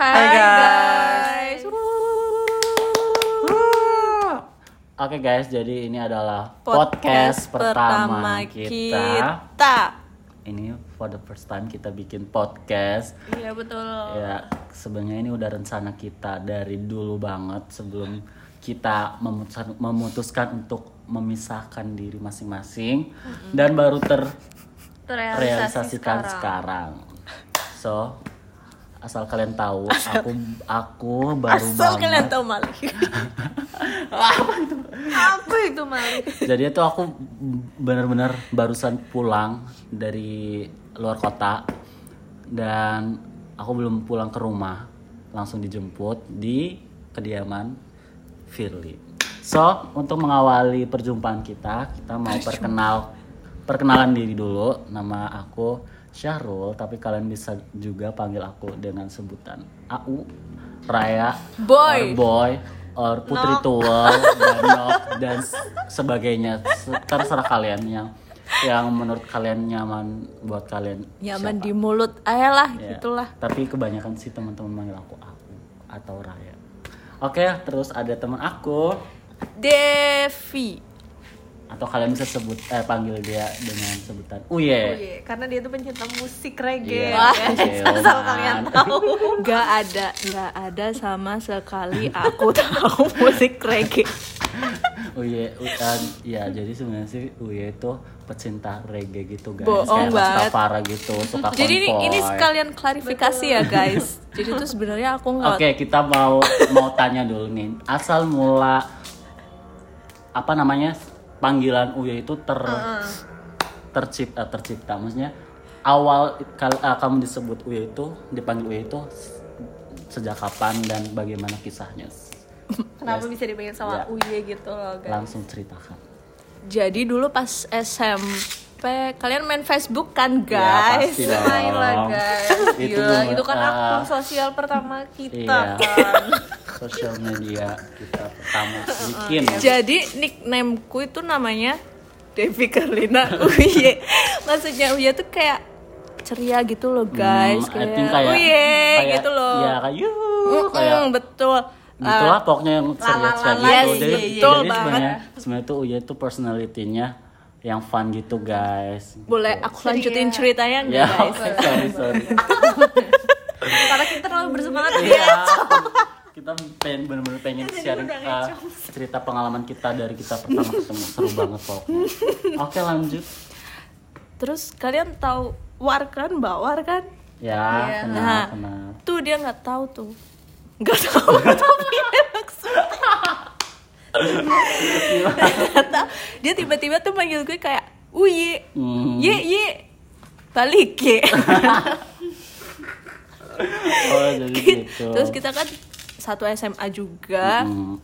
Hai guys. Oke guys, jadi ini adalah Podcast, podcast, pertama, kita. kita. Ini for the first time kita bikin podcast. Iya betul. Ya, sebenarnya ini udah rencana kita dari dulu banget sebelum kita memutuskan, memutuskan untuk memisahkan diri masing-masing dan baru terrealisasikan sekarang. So, asal kalian tahu, aku aku baru Asal banget. kalian tahu Malik. Apa itu Malik? Jadi itu aku benar-benar barusan pulang dari luar kota dan aku belum pulang ke rumah, langsung dijemput di kediaman Firly. So, untuk mengawali perjumpaan kita, kita mau perkenal perkenalan diri dulu. Nama aku Syahrul, tapi kalian bisa juga panggil aku dengan sebutan AU, Raya, Boy. or Boy, or Putri Tuwel, dan Nok, dan sebagainya. Se- Terserah kalian yang yang menurut kalian nyaman buat kalian. Nyaman siapa. di mulut aja lah, Ya. gitulah. Tapi kebanyakan sih teman-teman manggil aku aku atau Raya. Oke, terus ada teman aku Devi. Atau kalian bisa sebut eh panggil dia dengan sebutan Oh, Uye. iya. karena dia tuh pencinta musik reggae. Iya, oke, Asal kalian tahu. Gak ada, gak ada sama sekali aku tahu musik reggae. Uye, u- uh, ya jadi sebenarnya sih Uye itu pecinta reggae gitu guys. Bohong Kayak banget. Rastafara gitu, suka Jadi ini, konvoy. ini sekalian klarifikasi ya guys. Jadi tuh sebenarnya aku nggak Oke, kita mau mau tanya dulu nih. Asal mula apa namanya panggilan Uye itu ter tercipta tercipta. Maksudnya awal kal- uh, kamu disebut Uye itu dipanggil Uye itu sejak kapan dan bagaimana kisahnya? Kenapa bisa dipanggil sama Ya. Uye gitu loh guys. Langsung ceritakan. Jadi dulu pas SMP kalian main Facebook kan Ya, guys? dong. Main lah guys. Itu Gila, gua- itu kan ah, akun sosial pertama kita Iya. kan. Sosial media kita pertama bikin. Jadi nicknameku itu namanya Devi Karlina Uye. Maksudnya Uye tuh kayak ceria gitu loh guys, Hmm, think kayak, Uye kayak- gitu loh. Ya kayak yuh, kayak betul. gitu lah pokoknya yang ceria ceria yes, gitu. Jadi, iya, betul jadi banget. sebenarnya sebenarnya tuh Uya tuh personalitinya yang fun gitu guys. Boleh Gitu. aku lanjutin ceritanya nggak Ya, guys? oke, sorry sorry. Karena kita terlalu bersemangat ya. Kita pengen bener-bener pengen sharing uh, cerita pengalaman kita dari kita pertama ketemu seru banget pokoknya. Oke lanjut. Terus kalian tahu War kan, Mbak War kan? Ya, Iya. kenal, Nah, kenal. tuh dia nggak tahu tuh. Nggak tahu tapi maksudnya. dia tiba-tiba tuh manggil gue kayak Uye, Hmm. ye ye, balik ye. Oh, jadi gitu. Terus kita kan satu SMA juga. Hmm.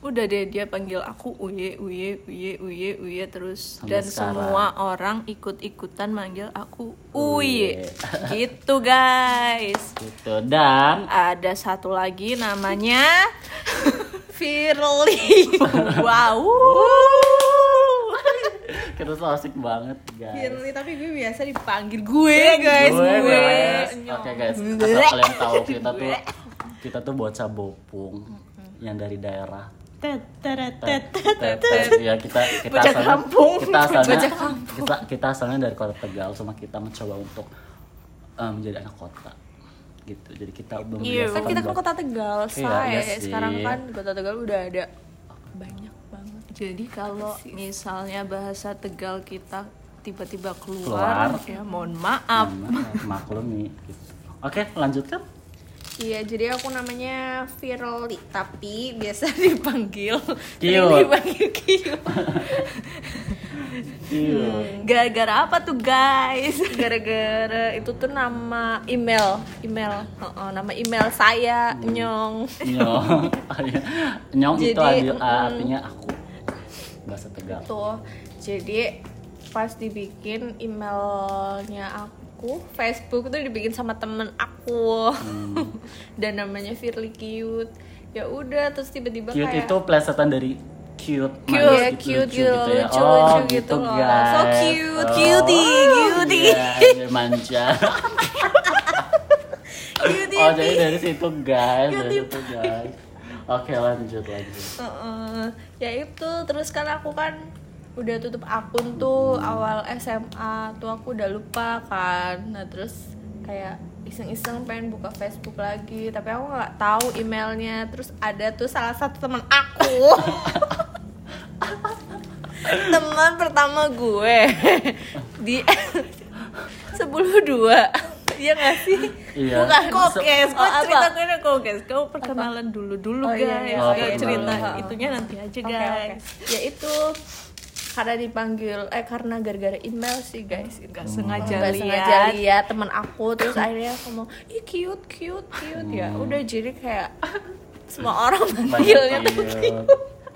Udah deh dia panggil aku Uye, Uye, Uye, Uye, Uye terus Sampai dan sekarang. semua orang ikut-ikutan manggil aku Uye. gitu guys. gitu dan Ada satu lagi namanya Firly. Wow. kita tuh asik banget guys. Firly tapi gue biasa dipanggil gue guys. gue, Gue. Oke guys, asal kalian tahu kita tuh kita tuh bocah bopung yang dari daerah. Tet, teret, Tet- tet. tet- tet. Ya kita kita Bocah asalnya kampung. kita asalnya Bocah kampung. kita kita asalnya dari kota Tegal sama kita mencoba untuk eh, menjadi anak kota gitu. Jadi kita Iya. membiasakan Kan kita kan kota Tegal, Iya, say. iya. Sekarang kan kota Tegal udah ada banyak banget. Jadi kalau misalnya bahasa Tegal kita tiba-tiba Keluar. keluar, ya mohon maaf. Hmm, maklumi gitu. Oke, lanjutkan. Iya, jadi aku namanya Firly, tapi biasa dipanggil Kiut. dipanggil. Iya. Gara-gara apa tuh guys? Gara-gara itu tuh nama email, email, Heeh, nama email saya Nyong. Nyong. Nyong itu Jadi, adil- mm. artinya aku. Bahasa Tegal. Tuh, jadi pas dibikin emailnya aku, Facebook tuh dibikin sama temen aku, dan namanya Firly Cute. Ya udah, terus tiba-tiba Cute kayak itu plesetan dari cute, cute, manis ya, gitu, cute, lucu gitu, gitu ya. lucu, oh, lucu gitu, gitu loh. guys. So cute, oh, cutie, cutie. Iya, dia manja. oh jadi dari situ guys dari situ guys oke lanjut lanjut Heeh. ya itu terus kan aku kan udah tutup akun tuh awal SMA tuh aku udah lupa kan. Nah terus kayak iseng-iseng pengen buka Facebook lagi tapi aku nggak tahu emailnya. Terus ada tuh salah satu teman aku. Teman pertama gue. Di sepuluh dua. Iya gak sih? Iya. Bukan. Kokes, Oh, kok apa? cerita gue udah kokes Kamu perkenalan dulu dulu Oh, iya, guys. Iya. Oh, Kayak cerita itunya nanti aja guys oke. Ya itu karena dipanggil eh karena gara-gara email sih guys. Gak sengaja Nggak lihat. sengaja lihat teman aku terus akhirnya aku ngomong ih cute cute cute. Ya Hmm. udah jadi kayak semua orang banyak manggilnya tuh cute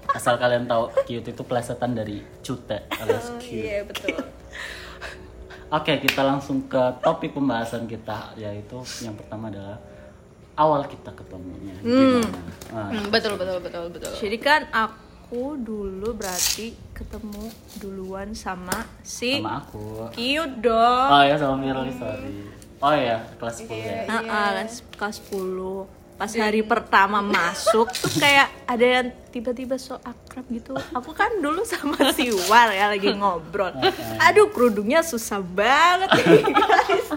asal kalian tahu cute itu plesetan dari cute. Alias cute. iya betul. Oke, kita langsung ke topik pembahasan kita yaitu yang pertama adalah awal kita ketemunya. Gimana? Nah, Hmm, betul betul betul betul. Jadi kan aku dulu berarti ketemu duluan sama si sama aku. Cute dong Oh ya sama Mirli, sorry. Oh ya, kelas 10 ya. Nah, kelas kelas 10 pas hari pertama masuk tuh kayak ada yang tiba-tiba so akrab gitu. Aku kan dulu sama si War ya lagi ngobrol. Aduh kerudungnya susah banget nih, guys.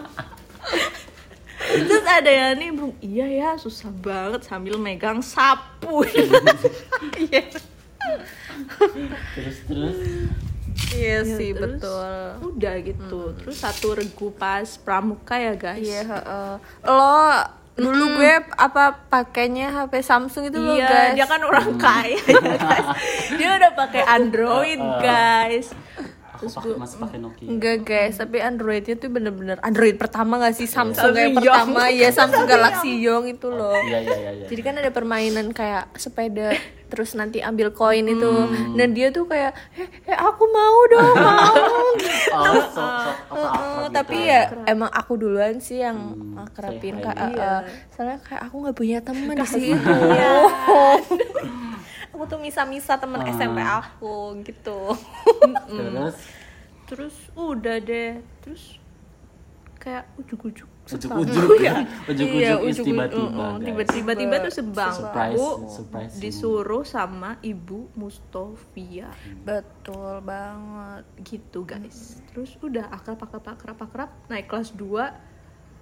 Terus ada yang nih bung, iya ya susah banget sambil megang sapu. Iya. Terus terus iya Ya, sih terus betul Udah gitu. Terus satu regu pas pramuka ya guys. iya heeh. lo dulu gue apa pakainya HP Samsung itu lo Iya, guys dia kan orang kaya ya guys. Dia udah pakai Android, guys. Aku pakai masih pakai Nokia. Enggak guys, tapi Androidnya tuh bener-bener Android pertama gak sih Samsung Samsung Young. pertama ya Samsung Galaxy Young itu loh. Iya iya iya iya. Jadi kan ada permainan kayak sepeda terus nanti ambil koin itu. Hmm. Dan dia tuh kayak, "Eh, eh aku mau dong, mau." Oh, so, gitu tapi ya emang aku duluan sih yang Hmm, akrabin kak. eh, eh. Soalnya kayak aku nggak punya teman di situ. aku tuh misa-misa temen Ah. SMP aku gitu. Terus Terus udah deh. Terus kayak ujuk-ujuk ujuk-ujuk ya. ujuk-ujuk Iya, is ujuk- tiba-tiba. tiba-tiba tiba tuh sebangku surprise. disuruh sama ibu Mustofia Betul banget. gitu guys terus udah akrab akrab akrab akrab naik kelas 2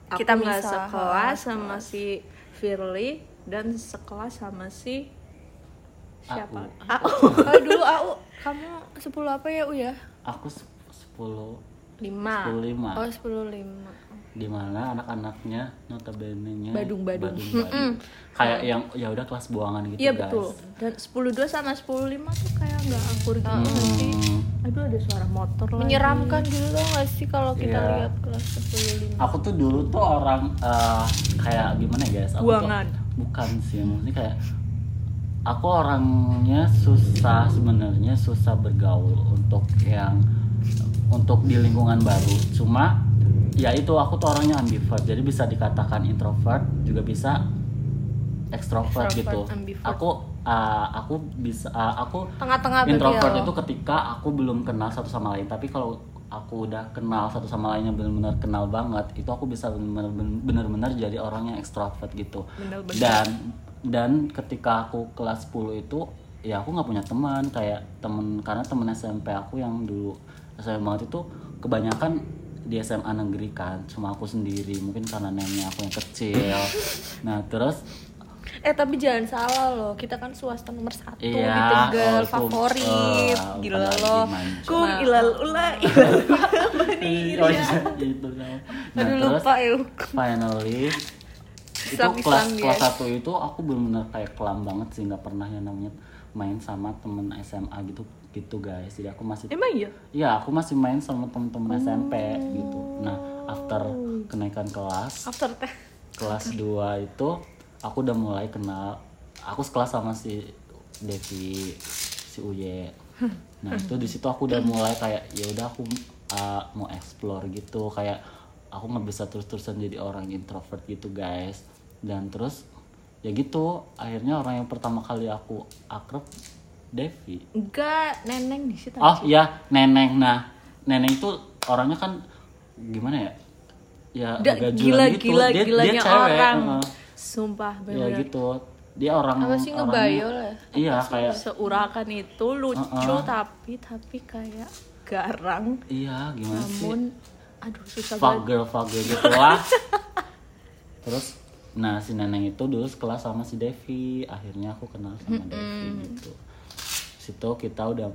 aku Kita nggak sekelas sama si Firly dan sekelas sama si siapa? Aku. aku. Oh dulu aku kamu 10 apa ya U ya? Aku sep- 10 lima. 15 Oh 10 5 di mana anak-anaknya notabene-nya Badung-badung. badung-badung. kayak yang ya udah kelas buangan gitu iya guys. betul. Dan 10 2 sama 10 5 tuh kayak nggak akur gitu sih? Hmm, aduh ada suara motor lagi. Menyeramkan gitu tau gak sih kalau kita Iya. lihat kelas 10 5 aku tuh dulu tuh orang eh, kayak gimana ya guys? Aku tuh- Buangan. bukan sih maksudnya kayak aku orangnya susah sebenarnya susah bergaul untuk yang untuk di lingkungan baru. Cuma ya itu aku tuh orangnya ambivert. Jadi bisa dikatakan introvert juga bisa Extrovert, gitu. ambivert. aku uh, aku bisa uh, aku Tengah-tengah introvert itu ketika aku belum kenal satu sama lain. Tapi kalau aku udah kenal satu sama lainnya benar-benar kenal banget itu aku bisa benar-benar jadi orang yang ekstrovert gitu. Bener-bener. dan dan ketika aku kelas 10 itu ya aku nggak punya teman kayak temen karena temen SMP aku yang dulu SMP banget itu kebanyakan di SMA negeri kan cuma aku sendiri mungkin karena neneknya aku yang kecil nah terus Eh tapi jangan salah loh, kita kan swasta nomor satu di Iya, Tegal, oh, favorit, eh, gila manja. kum ilal ula ilal oh iya itu kan. nah Aduh terus lupa ya. finally itu kelas dia. kelas satu itu aku benar-benar kayak kelam banget sih nggak pernah yang namanya main sama temen SMA gitu gitu guys jadi aku masih emang iya Iya, aku masih main sama temen-temen SMP gitu. Nah, after kenaikan kelas, After teh. kelas 2 itu aku udah mulai kenal. Aku sekelas sama si Devi, si Uye. Nah, itu di situ aku udah mulai kayak ya udah aku uh, mau explore gitu, kayak aku nggak bisa terus-terusan jadi orang introvert gitu, guys. Dan terus ya gitu, akhirnya orang yang pertama kali aku akrab Devi. enggak neneng di situ Oh iya, Neneng. Nah, Neneng itu orangnya kan gimana ya? ya Da- agak gila gitu. gila dia, gilanya dia cewek orang heeh. sumpah ya bener gitu dia orang Apa sih ngebayol ya? iya kayak seurakan itu lucu Uh-uh. tapi tapi kayak garang iya gimana sih namun aduh susah fuck banget girl fuck girl gitu lah terus nah si neneng itu dulu sekelas sama si Devi. Akhirnya aku kenal sama Devi gitu. Situ kita udah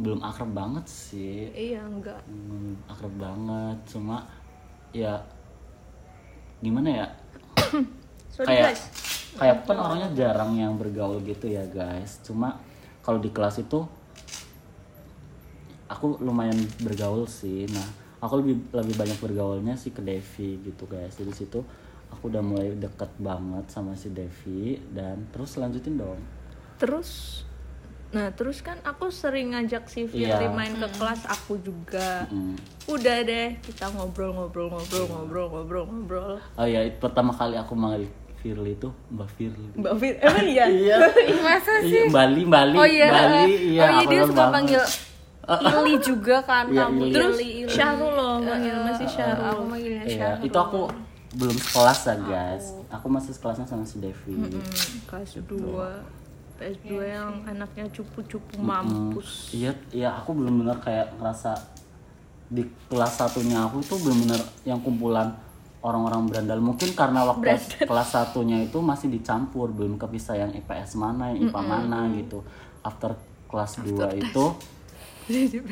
belum akrab banget sih. Iya enggak. Hmm, akrab banget. Cuma ya gimana ya? Sorry kayak guys. kayak kan orangnya jarang yang bergaul gitu ya guys. Cuma kalau di kelas itu aku lumayan bergaul sih. Nah aku lebih lebih banyak bergaulnya sih ke Devi gitu guys. Jadi situ aku udah mulai deket banget sama si Devi dan terus lanjutin dong. Terus nah terus kan aku sering ngajak si Firly Iya. main ke kelas aku juga. Mm. udah deh kita ngobrol ngobrol ngobrol ngobrol ngobrol ngobrol. Oh ya pertama kali aku manggil Firly itu Mbak Firly. Mbak Fir emang iya? Iya. Masa Iya, Bali Bali Oh iya, Bali iya oh iya dia suka banget. panggil Ili juga kan Iya, kamu terus. Syahrul loh manggil masih Eh, Syahrul. aku manggilnya Iya, Syahrul. itu aku belum sekelas ya guys. Aku masih sekelasnya sama si Devi. Hmm, kelas 2 PS2 yang anaknya cupu-cupu Hmm, mampus. Iya, iya aku belum benar kayak ngerasa di kelas satunya aku tuh belum benar yang kumpulan orang-orang berandal. Mungkin karena waktu kelas satunya itu masih dicampur belum kepisah yang IPS mana yang IPA mana gitu. After kelas 2 itu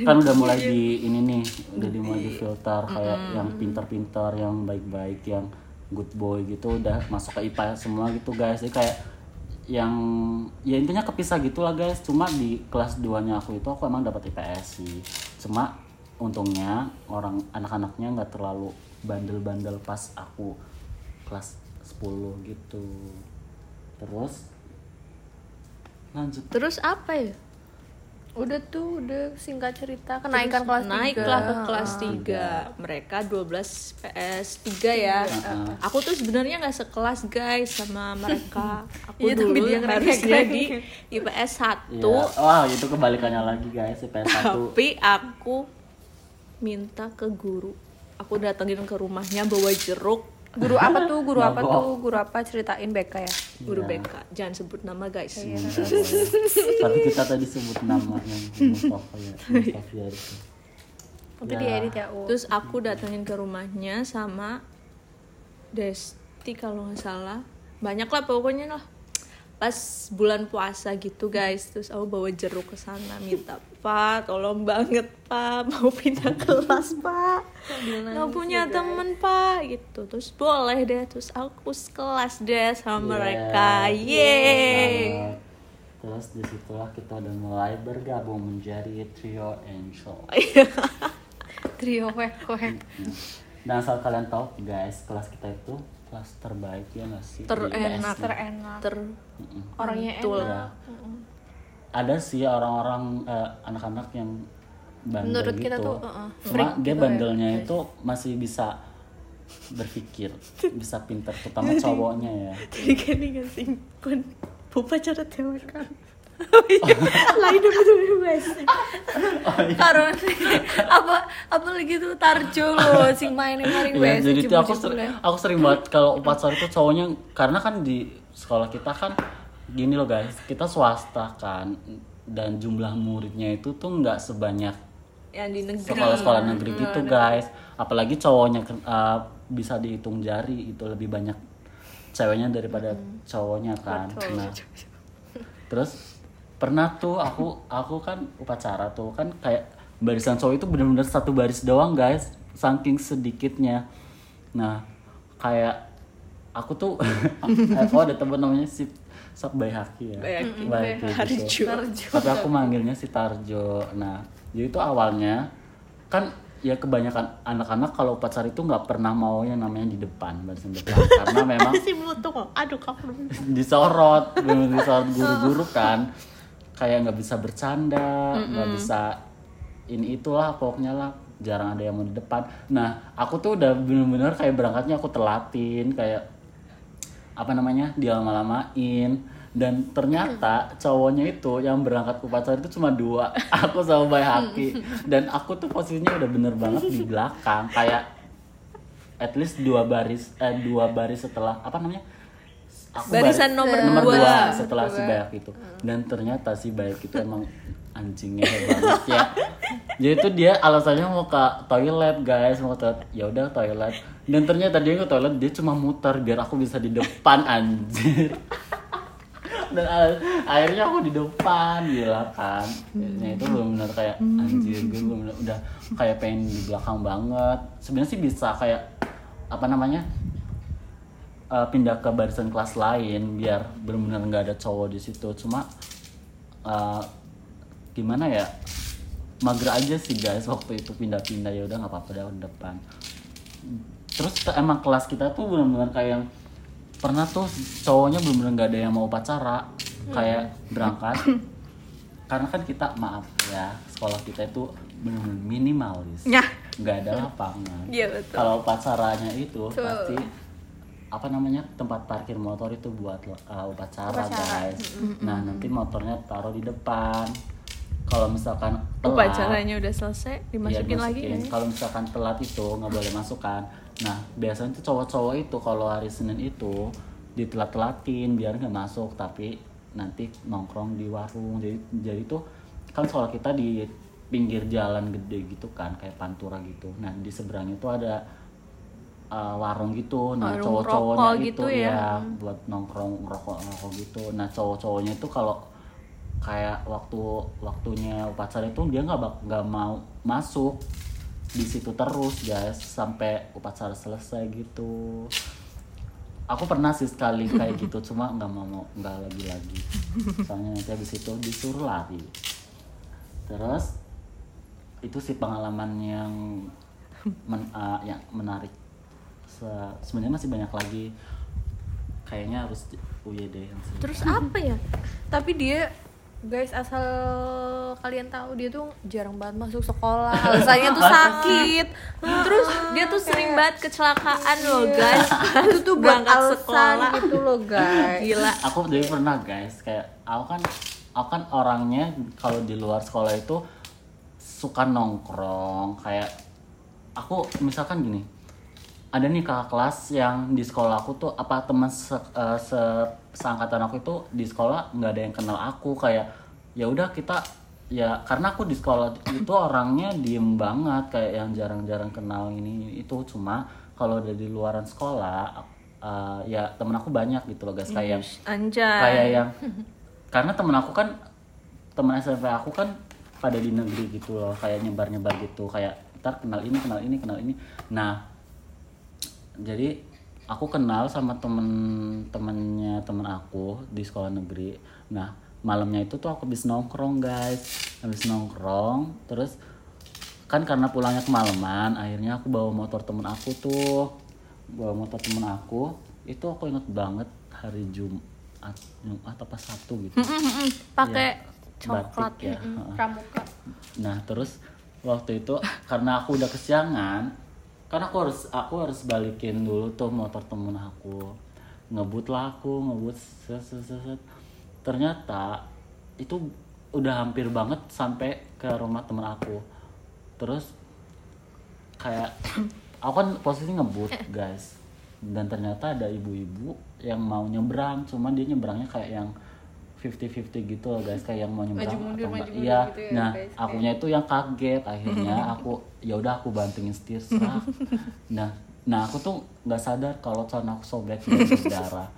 kan udah mulai di ini nih udah dimulai di filter kayak yang pinter-pinter yang baik-baik yang good boy gitu udah masuk ke IPA semua gitu guys. Jadi kayak yang ya intinya kepisah gitulah guys. Cuma di kelas 2 nya aku itu aku emang dapat IPS sih. Cuma untungnya orang anak-anaknya nggak terlalu bandel-bandel pas aku kelas 10 gitu. Terus lanjut. Terus apa ya Udah tuh, udah singkat cerita. Kenaikan kelas naiklah ke tiga. kelas 3 mereka 12 PS 3 ya. Aku tuh sebenarnya nggak sekelas guys sama mereka. Aku Iya, tapi dulu dia harus ngerengek. jadi IPS 1 ya, wah itu kebalikannya lagi guys IPS 1 tapi aku minta ke guru. Aku datengin ke rumahnya bawa jeruk Guru apa tuh? Guru apa tuh? Guru apa? Ceritain BK ya. guru Iya. BK jangan sebut nama guys boleh. tapi kita tadi sebut nama yang Mustafa ya Mustafa ya itu Tapi Ya. diedit ya, terus aku datengin ke rumahnya sama Desti kalau nggak salah banyak lah pokoknya lah pas bulan puasa gitu guys. Terus aku bawa jeruk ke sana minta pak tolong banget pak mau pindah kelas pak. Nggak punya temen pak gitu. Terus boleh deh terus aku sekelas deh sama mereka. yeay. Selamat. Terus di situlah kita udah mulai bergabung menjadi trio Angel. Trio wek wek. Dan asal kalian tahu guys, kelas kita itu kelas terbaik ya nggak sih? Terenak. Terenak. ter Orangnya Betul. enak. Ya. Ada sih orang-orang eh, anak-anak yang bandel Menurut gitu. kita tuh, uh-uh, Cuma freak dia gitu bandelnya itu masih bisa berpikir, bisa pinter, terutama cowoknya ya. Tadi kan ingat sing kun upacara cewek kan. Lain apa tuh bebas. Karena apa apa lagi tuh Tarjo loh sing mainin maring Iya, wes. jadi tuh aku sering, aku sering banget kalau upacara itu cowoknya karena kan di sekolah kita kan gini loh guys, kita swasta kan dan jumlah muridnya itu tuh nggak sebanyak Yang di negeri. sekolah-sekolah negeri gitu guys. Apalagi cowoknya uh, bisa dihitung jari itu lebih banyak ceweknya daripada cowoknya kan. Nah, terus pernah tuh aku aku kan upacara tuh kan kayak barisan cowok itu bener-bener satu baris doang guys saking sedikitnya nah kayak aku tuh oh ada temen namanya si Sok Bayhaki ya Bayhaki. Bayhaki gitu. tapi aku manggilnya si Tarjo nah jadi itu awalnya kan ya kebanyakan anak-anak kalau upacara itu nggak pernah mau yang namanya di depan barisan depan karena memang si. Aduh kamu. disorot disorot guru-guru kan kayak nggak bisa bercanda nggak bisa ini itulah pokoknya lah jarang ada yang mau di depan. Nah aku tuh udah bener-bener kayak berangkatnya aku telatin kayak apa namanya dia lama-lamain. Dan ternyata cowoknya itu yang berangkat ke upacara itu cuma dua aku sama Bay Haki. Dan aku tuh posisinya udah bener banget di belakang kayak at least dua baris eh dua baris setelah apa namanya Aku Barisan baris- nomor nomor dua. dua setelah si Bayak itu. dan ternyata si Bayak itu emang anjingnya banget ya. Jadi itu dia alasannya mau ke toilet guys. Mau ke toilet. Ya udah toilet. Dan ternyata dia ke toilet dia cuma muter biar aku bisa di depan anjir. Dan akhirnya aku di depan gila kan. Nah itu belum benar kayak anjir gue belum bener- udah kayak pengen di belakang banget. Sebenarnya sih bisa kayak apa namanya eh, pindah ke barisan kelas lain biar benar-benar nggak ada cowok di situ. Cuma eh, gimana ya mager aja sih guys waktu itu pindah-pindah. Ya udah nggak apa-apa dah depan. Terus emang kelas kita tuh benar-benar kayak yang pernah tuh cowoknya benar-benar nggak ada yang mau upacara kayak berangkat. Karena kan kita maaf ya sekolah kita itu benar-benar minimalis. Nyah. nggak ada lapangan. Iya, betul. kalau upacaranya itu Betul. pasti apa namanya tempat parkir motor itu buat uh, upacara, guys nah nanti motornya taruh di depan kalau misalkan telat Upacaranya udah selesai, Iya, dimasukin lagi dimasukin. ya. Kalau misalkan telat itu nggak boleh masukkan. Nah biasanya tuh cowok-cowok itu kalau hari Senin itu ditelat-telatin biar nggak masuk, tapi nanti nongkrong di warung. Jadi jadi tuh kan sekolah kita di pinggir jalan gede gitu kan, kayak pantura gitu. Nah di seberang itu ada uh, warung gitu. Nah cowok-cowoknya rokok itu gitu ya. ya buat nongkrong ngerokok-ngerokok gitu. Nah cowok-cowoknya itu kalau kayak waktu waktunya upacara itu dia nggak bak- nggak mau masuk di situ terus guys sampai upacara selesai gitu aku pernah sih sekali kayak gitu cuma nggak mau mau- nggak lagi lagi soalnya nanti habis itu disuruh lari terus itu sih pengalaman yang men- uh, yang menarik Se- sebenarnya masih banyak lagi kayaknya harus UYD yang sering. Terus apa ya? tapi dia guys asal kalian tahu dia tuh jarang banget masuk sekolah alasannya tuh sakit Terus dia tuh sering banget kecelakaan loh guys. itu tuh Berangkat alasan sekolah. gitu loh guys Gila. aku jadi pernah guys kayak aku kan aku kan orangnya kalau di luar sekolah itu suka nongkrong kayak aku misalkan gini ada nih kakak kelas yang di sekolah aku tuh apa teman se, eh, se- seangkatan aku itu di sekolah nggak ada yang kenal aku kayak ya udah kita ya karena aku di sekolah itu orangnya diem banget kayak yang jarang-jarang kenal ini itu. Cuma kalau udah di luaran sekolah eh, ya temen aku banyak gitu loh guys. Kayak Anjay. kayak yang karena temen aku kan temen SMP aku kan pada di negeri gitu loh kayak nyebar nyebar gitu kayak ntar kenal ini kenal ini kenal ini. Nah jadi aku kenal sama temen-temennya temen aku di sekolah negeri. Nah malamnya itu tuh aku habis nongkrong guys. Habis nongkrong terus kan karena pulangnya kemalaman akhirnya aku bawa motor temen aku tuh. Bawa motor temen aku. Itu aku inget banget hari Jumat Jumat apa Sabtu gitu. Pakai Ya, coklat. batik ya pramuka. Nah terus waktu itu karena aku udah kesiangan, karena aku harus aku harus balikin dulu tuh motor temen aku, ngebut lah aku ngebut set, set, set, set. Ternyata itu udah hampir banget sampai ke rumah temen aku. Terus kayak aku kan posisi ngebut guys, dan ternyata ada ibu-ibu yang mau nyebrang, cuman dia nyebrangnya kayak yang 50-50 gitu loh guys kayak yang mau nyebrang mundur, atau maju enggak. iya gitu ya, nah guys. akunya itu yang kaget akhirnya aku ya udah aku bantingin setir serak nah nah aku tuh nggak sadar kalau celana aku sobek berdarah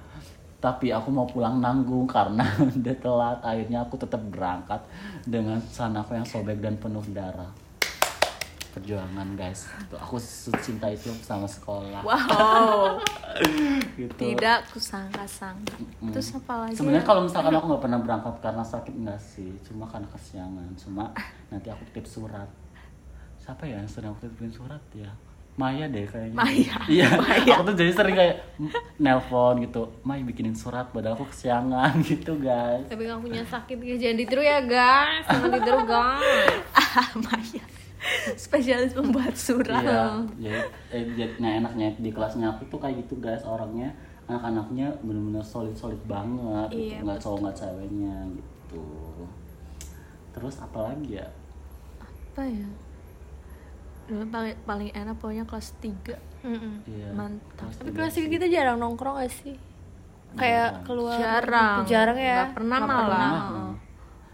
tapi aku mau pulang nanggung karena udah telat. Akhirnya aku tetap berangkat dengan celana aku yang sobek dan penuh darah perjuangan guys Tuh, aku cinta itu sama sekolah Wow. gitu Tidak kusangka-sangka. Terus apa lagi? Sebenarnya kalau misalkan aku nggak pernah berangkat karena sakit enggak sih, cuma karena kesiangan. Cuma nanti aku titip surat. Siapa ya yang sering aku titipin surat ya? Maya deh kayaknya. Maya. Iya. Aku tuh jadi sering kayak nelpon gitu. Maya bikinin surat padahal aku kesiangan gitu guys. tapi nggak punya sakit guys jangan ditiru ya guys jangan ditiru guys Ah, Maya. Spesialis membuat surat. Iya. Jadi, eh, jadi- nah enaknya di kelasnya aku tuh kayak gitu guys orangnya anak-anaknya bener-bener solid-solid banget gitu. Iya, nggak cowok nggak ceweknya gitu. Terus apa lagi ya? Apa ya? Dulu paling, paling enak pokoknya kelas 3 Iya. Mantap. Pasti Tapi kelas tiga kita jarang nongkrong gak sih? Kayak keluar jarang Jarang ya. Nggak pernah malah pernah.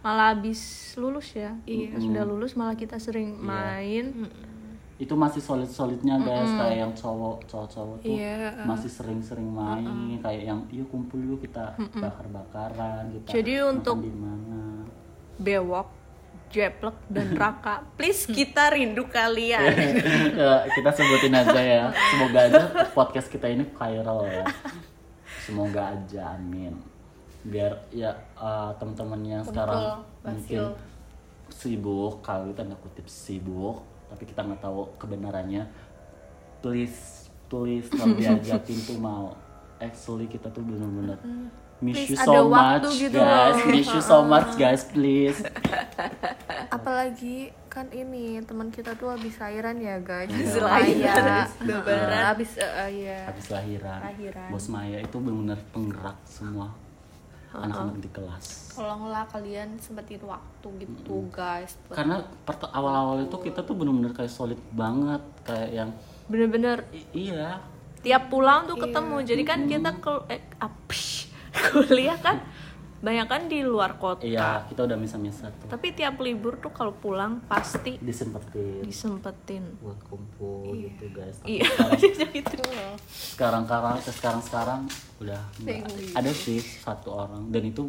Malah habis lulus ya. Iya. Sudah lulus malah kita sering main. Itu masih solid solidnya guys kayak yang cowok cowok cowok tuh Iya, masih sering sering main kayak yang yuk kumpul yuk kita bakar bakaran kita Jadi untuk- di mana. Bewok jeplek dan raka please kita rindu kalian. Ya, kita sebutin aja ya. Semoga aja podcast kita ini viral ya. Semoga aja amin biar ya eh, teman-teman yang sekarang mungkin sibuk kalau tanda kutip sibuk tapi kita nggak tahu kebenarannya please please kalau diajakin tuh mau actually kita tuh bener-bener miss you Please so ada much gitu guys loh. miss you so much guys please Apalagi kan ini teman kita tuh habis lahiran ya guys. Habis Maya. lahiran. Eh, Habis eh, iya. habis lahiran, Lahiran. bos Maya itu benar-benar penggerak semua anak-anak di kelas. Tolonglah kalian sempetin waktu gitu guys. buat- karena pert- awal-awal itu kita tuh benar-benar kayak solid banget kayak yang bener-bener. I- iya. Tiap pulang tuh ketemu jadi kan kita ke eh, apsh, kuliah kan banyak kan di luar kota. Iya kita udah misa-misa tuh. Tapi tiap libur tuh kalau pulang pasti disempetin. disempetin. Buat kumpul gitu guys. Tapi iya sekarang- gitu sekarang sekarang sekarang sekarang udah nggak. ada sih satu orang dan itu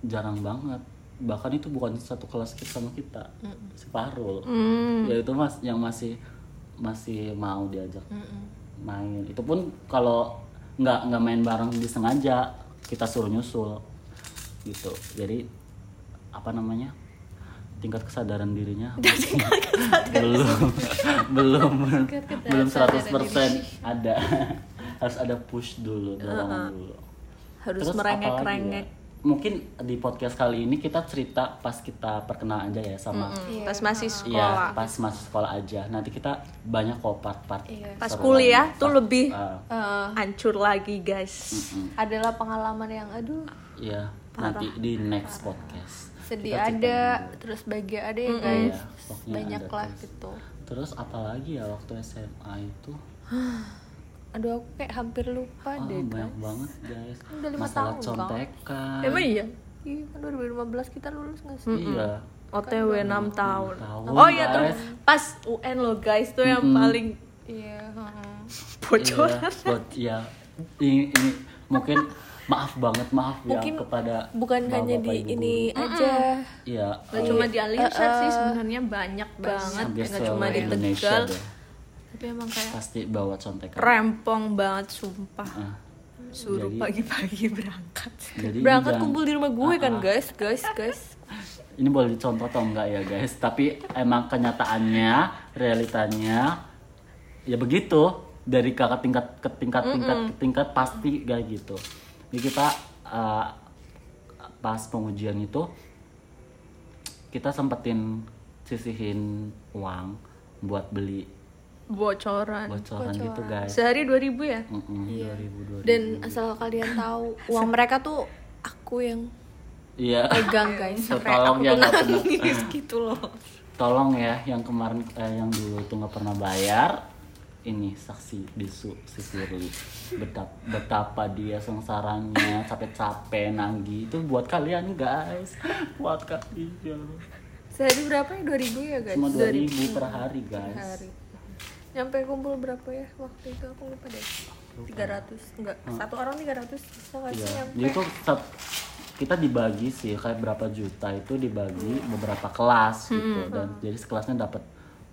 jarang banget. Bahkan itu bukan satu kelas kita sama kita si Farul. Ya itu mas yang masih masih mau diajak main. Itu pun kalau nggak nggak main bareng disengaja kita suruh nyusul gitu. Jadi apa namanya tingkat kesadaran dirinya belum belum belum 100% ada. Harus ada push dulu dorongan dulu. Harus Terus merengek-rengek ya? mungkin di podcast kali ini kita cerita pas kita perkenalan aja ya sama Hmm, pas masih Iya, sekolah. pas masih sekolah aja. Nanti kita banyak kok part-part. pas seru kuliah lagi. tuh Pas- lebih Eh, hancur lagi guys. Adalah pengalaman yang aduh. Iya, nanti di next podcast. sedih Kita ada, dulu. terus bahagia ada ya guys. Iya, pokoknya Banyak ada lah terus. gitu. Terus apalagi ya waktu SMA itu? Aduh aku kayak hampir lupa Oh, deh banyak guys. banget guys. Udah lima Masalah tahun, contekan. emang iya Iya kan 2015 kita lulus gak sih? Iya. OTW 6 tahun tahun, oh iya tuh guys. pas UN lo guys tuh yang paling Iya. heeh. bocoran Iya, buat ya ini, ini mungkin maaf banget maaf Mungkin ya kepada Bukan hanya di ibu-ibu. ini aja. Iya. Gak cuma di Aliansyah sih sebenarnya banyak banget nggak cuma di Tegal tapi emang kayak Pasti bawa contekan. rempong banget sumpah Ah. suruh pagi-pagi berangkat Jadi Berangkat jangan- kumpul di rumah gue kan guys, guys, guys. ini boleh dicontoh atau enggak ya guys tapi emang kenyataannya realitanya ya begitu dari kakak tingkat ke tingkat tingkat ke tingkat pasti kayak gitu jadi kita uh, pas pengujian itu kita sempetin sisihin uang buat beli bocoran. bocoran gitu guys. Sehari 2000 ya? Mm-mm, 2000 2000. Dan asal kalian tahu, uang mereka tuh aku yang iya. pegang guys. So, tolong ya nggak pernah. nangis gitu loh. Tolong ya yang kemarin eh, yang dulu tuh nggak pernah bayar ini saksi bisu si Firly betapa, betapa dia sengsaranya capek-capek nanggi. Itu buat kalian guys. Buat kalian. Sehari berapa ya? 2000 ya guys? cuma 2000 per hari guys. hari. Nyampe kumpul berapa ya? Waktu itu aku lupa deh. 300 enggak. Satu orang 300 bisa nggak sih Iya. nyampe? Jadi tuh sat- kita dibagi sih kayak berapa juta itu dibagi beberapa kelas gitu. Dan jadi sekelasnya dapat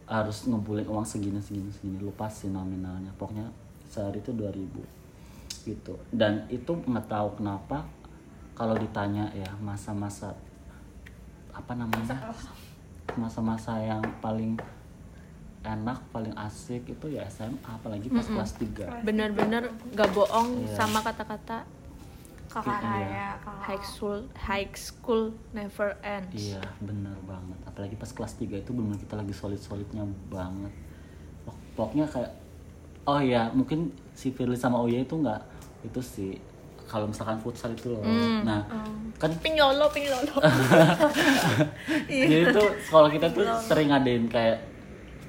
harus ngumpulin uang segini segini segini. Lupa sih nominalnya. Pokoknya sehari itu 2000 gitu. Dan itu nggak tahu kenapa kalau ditanya ya masa-masa apa namanya? Masa-masa yang paling enak paling asik itu ya SMA apalagi pas kelas 3 bener-bener gak bohong Iya. sama kata-kata kakak Iya. raya high school high school never ends. Iya bener banget. Apalagi pas kelas 3 itu bener kita lagi solid-solidnya banget. Pok- Pokoknya kayak Oh ya mungkin si Firly sama Oya itu nggak Itu sih kalau misalkan futsal itu loh. Nah kan pinyolo pinyolo. Jadi tuh sekolah kita tuh sering ngadain kayak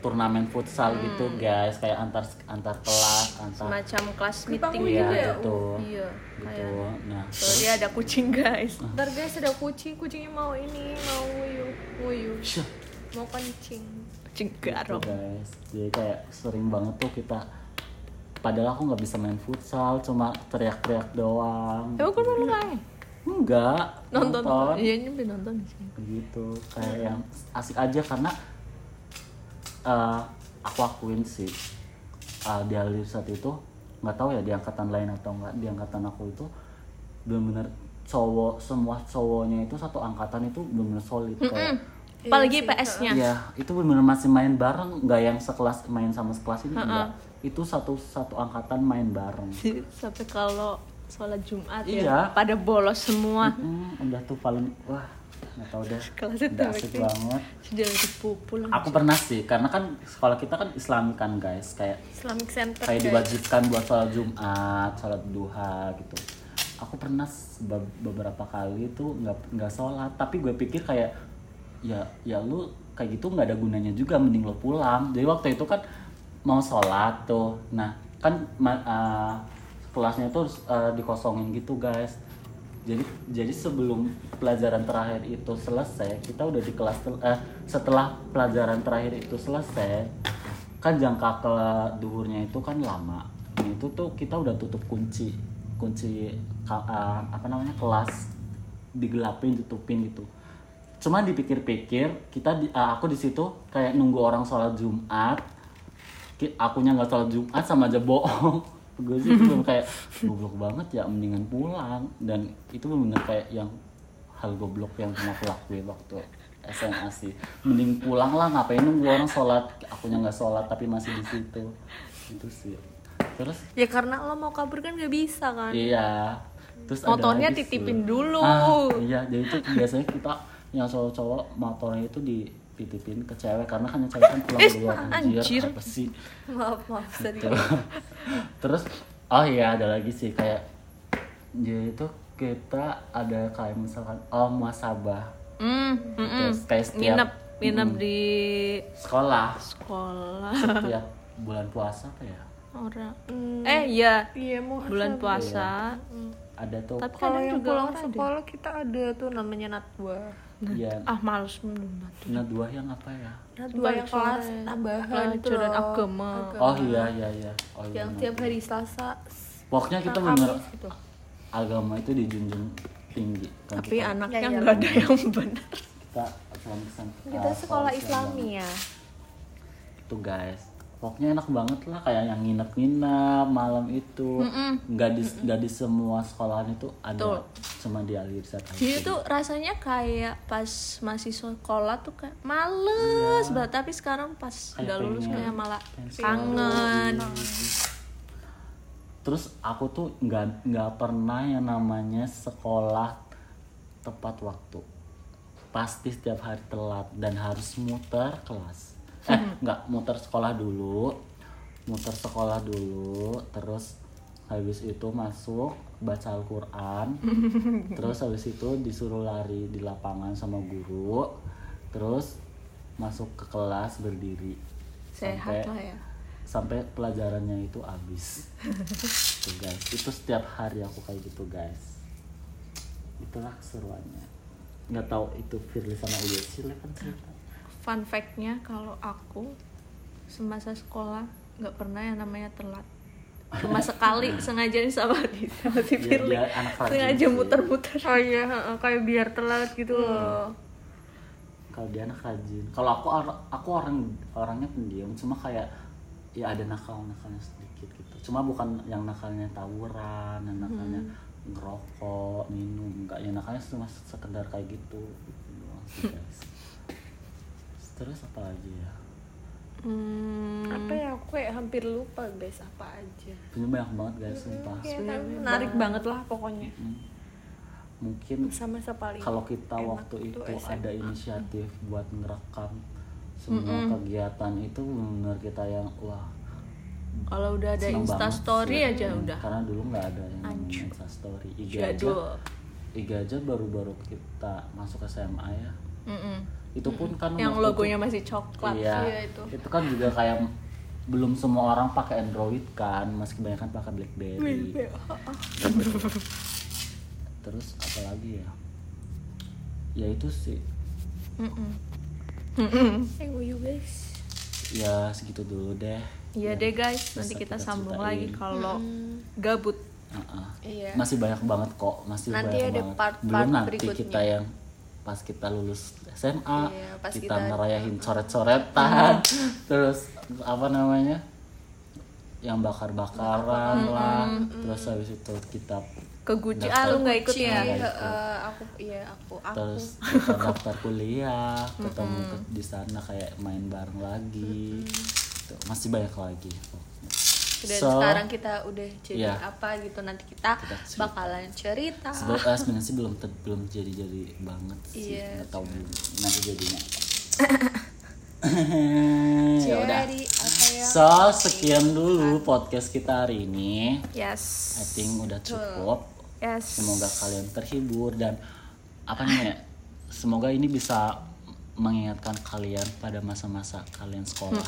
turnamen futsal gitu guys. Kayak antar antar kelas antar semacam kelas meeting Iya, gitu ya? gitu. iya gitu. nah sorry ada kucing guys. Ntar guys ada kucing, kucingnya mau ini, mau nguyu, Syah, mau kencing. kucing gitu, garong. guys. Jadi kayak sering banget tuh kita padahal aku nggak bisa main futsal cuma teriak-teriak doang. Emang kan lu main? Enggak nonton. iya nyampe nonton sih. Gitu kayak yang asik aja karena eh, aku akuin sih eh, di Alir saat itu nggak tahu ya di angkatan lain atau enggak di angkatan aku itu benar-benar cowok semua cowoknya itu satu angkatan itu benar-benar solid kayak apalagi PS-nya Iya, itu benar masih main bareng, nggak yang sekelas main sama sekelas ini enggak. Itu satu satu angkatan main bareng. sampai kalau sholat Jumat Iya. ya pada bolos semua Hmm, udah tuh paling wah nggak tahu deh. Kelas itu Udah asik banget. sudah dipupul Aku pernah sih, karena kan sekolah kita kan Islami kan guys, kayak Islamic Center. kayak guys. diwajibkan buat sholat Jumat, sholat duha gitu. Aku pernah beberapa kali tuh nggak nggak sholat, tapi gue pikir kayak ya ya lu kayak gitu nggak ada gunanya juga, mending lo pulang. Jadi waktu itu kan mau sholat tuh, nah kan uh, kelasnya tuh uh, dikosongin gitu guys. Jadi jadi sebelum pelajaran terakhir itu selesai, kita udah di kelas eh, setelah pelajaran terakhir itu selesai, kan jangka ke duhurnya itu kan lama. Nah, itu tuh kita udah tutup kunci kunci eh, apa namanya kelas digelapin tutupin gitu. Cuma dipikir-pikir kita di, eh, aku di situ kayak nunggu orang sholat Jumat. Akunya nggak sholat Jumat sama aja bohong. Gue sih belum kayak goblok banget ya mendingan pulang. Dan itu bener kayak yang hal goblok yang pernah aku lakuin waktu SMA sih. Mending pulang lah ngapain nunggu orang sholat? Akunya nggak sholat tapi masih di situ. Itu sih. Terus? Ya karena lo mau kabur kan gak bisa kan. iya. Terus motornya sih. titipin dulu. Ah, iya. Jadi itu biasanya kita yang cowok-cowok motornya itu dititipin ke cewek karena kan yang cewek kan pulang Eh, duluan anjir, anjir. apa sih? Maaf maaf tadi. Terus, oh iya ada lagi sih kayak jadi itu kita ada kayak misalkan oh muasabah. Mm, mm. terus kayak setiap nginep nginep di sekolah. Sekolah. Setiap bulan puasa apa ya? Orang Hmm, eh iya. Iya bulan puasa. Ada tuh. Tapi Kalau yang juga pulang ada. sekolah kita ada tuh namanya natwa. Ya ah males nah dua yang apa ya Natwa yang kelas tambahan itu pelajaran loh. agama oh iya iya iya oh, iya, Yang benar. tiap hari Selasa. pokoknya kita Nah, bener gitu. agama itu dijunjung tinggi kan tapi kita, anaknya Ya, ya. nggak ada yang benar kita Kita ah, sekolah Islam Islami ya. itu guys pokoknya enak banget lah kayak yang nginep-nginep malam itu. Nggak di nggak di semua sekolahan itu ada. Betul. cuma di Alirsat aja jadi tuh rasanya kayak pas masih sekolah tuh kayak males banget. Tapi sekarang pas Kayak udah lulus kayak malah kangen. terus aku tuh nggak nggak pernah yang namanya sekolah tepat waktu. Pasti setiap hari telat dan harus muter kelas eh nggak muter sekolah dulu muter sekolah dulu terus habis itu masuk baca Al-Quran terus habis itu disuruh lari di lapangan sama guru terus masuk ke kelas berdiri. Sehat lah ya. sampai pelajarannya itu habis. Tuh guys. Itu setiap hari aku kayak gitu guys. Itulah keseruannya. Nggak tahu itu Firly sama Uya. Silakan cerita fun fact-nya kalau aku semasa sekolah nggak pernah yang namanya telat. Cuma sekali sengaja nih sama di sama si Iya, Firly. sengaja sih. muter-muter. Oh iya, heeh, kayak biar telat gitu loh. kalau dia anak rajin. Kalau aku or- aku orang orangnya pendiam cuma kayak ya ada nakal nakalnya sedikit gitu. Cuma bukan yang nakalnya tawuran yang nakalnya ngerokok minum enggak yang nakalnya cuma sekedar kayak gitu, gitu. terus apa lagi ya hmm, Apa ya aku kayak hampir lupa guys apa aja. punya banyak banget guys sumpah Iya kan, menarik banget lah pokoknya. Hmm. mungkin paling. kalau kita waktu itu SMA. ada inisiatif buat ngerekam semua kegiatan itu benar kita yang wah kalau udah ada insta banget story sih. aja Hmm, udah karena dulu nggak ada yang insta story IG aja jadul IG aja baru-baru kita masuk SMA ya Mm-mm. Itu pun kan yang waktu itu- logonya masih coklat iya, iya, itu. itu kan juga kayak belum semua orang pakai Android kan masih kebanyakan pakai BlackBerry terus apa lagi ya ya itu sih Thank you guys. ya segitu dulu deh Iya deh guys, nanti kita kita sambung ceritain. lagi kalau gabut. Heeh. Iya. masih banyak banget kok masih Nanti banyak ada banget part-part belum nanti berikutnya. kita yang pas kita lulus SMA Iya, pas kita, kita- ngerayain coret-coretan terus apa namanya yang bakar-bakaran lah terus habis itu kita Ke Guci, Daftar ah lu nggak ikut ya? Eh, aku iya aku aku. terus kita daftar kuliah ketemu ke- di sana kayak main bareng lagi. Tuh, masih banyak lagi Dan So, sekarang kita udah jadi Iya. apa gitu nanti kita, Kita cerita. bakalan cerita. Eh, sebenarnya sih belum ter- belum jadi jadi banget sih Iya, nggak tahu nanti jadinya ya udah ya? so sekian dulu podcast kita hari ini Yes. I think udah cukup Yes. semoga kalian terhibur dan apa namanya semoga ini bisa mengingatkan kalian pada masa-masa kalian sekolah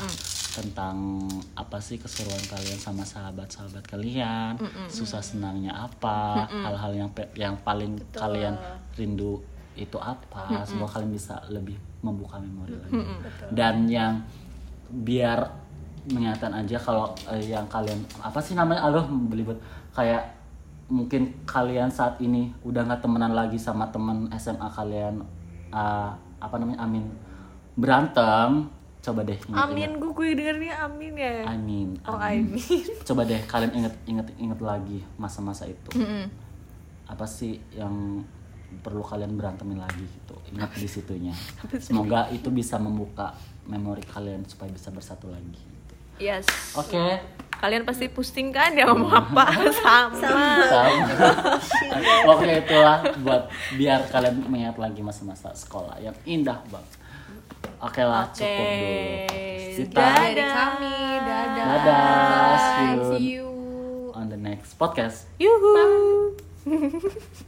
tentang apa sih keseruan kalian sama sahabat-sahabat kalian susah senangnya apa hal-hal yang pe- yang paling kalian rindu itu apa semoga kalian bisa lebih membuka memori lagi. Dan yang biar mengingatkan aja kalau eh, yang kalian apa sih namanya? Aduh belibet. Kayak mungkin kalian saat ini udah nggak temenan lagi sama temen SMA kalian eh, apa namanya Amin berantem coba deh. Amin, gue gue dengernya amin ya. Amin Oh, amin. amin. coba deh kalian inget inget inget lagi masa-masa itu apa sih yang perlu kalian berantemin lagi gitu ingat di situnya semoga itu bisa membuka memori kalian supaya bisa bersatu lagi gitu. Yes. oke Kalian pasti pusing kan ya ngomong apa sama. sama oke itulah buat biar kalian mengingat lagi masa-masa sekolah yang indah banget oke lah Oke. cukup dulu kita Dadah. Dari kami, dadah. Dadah, see you. See you. on the next podcast Yuhu.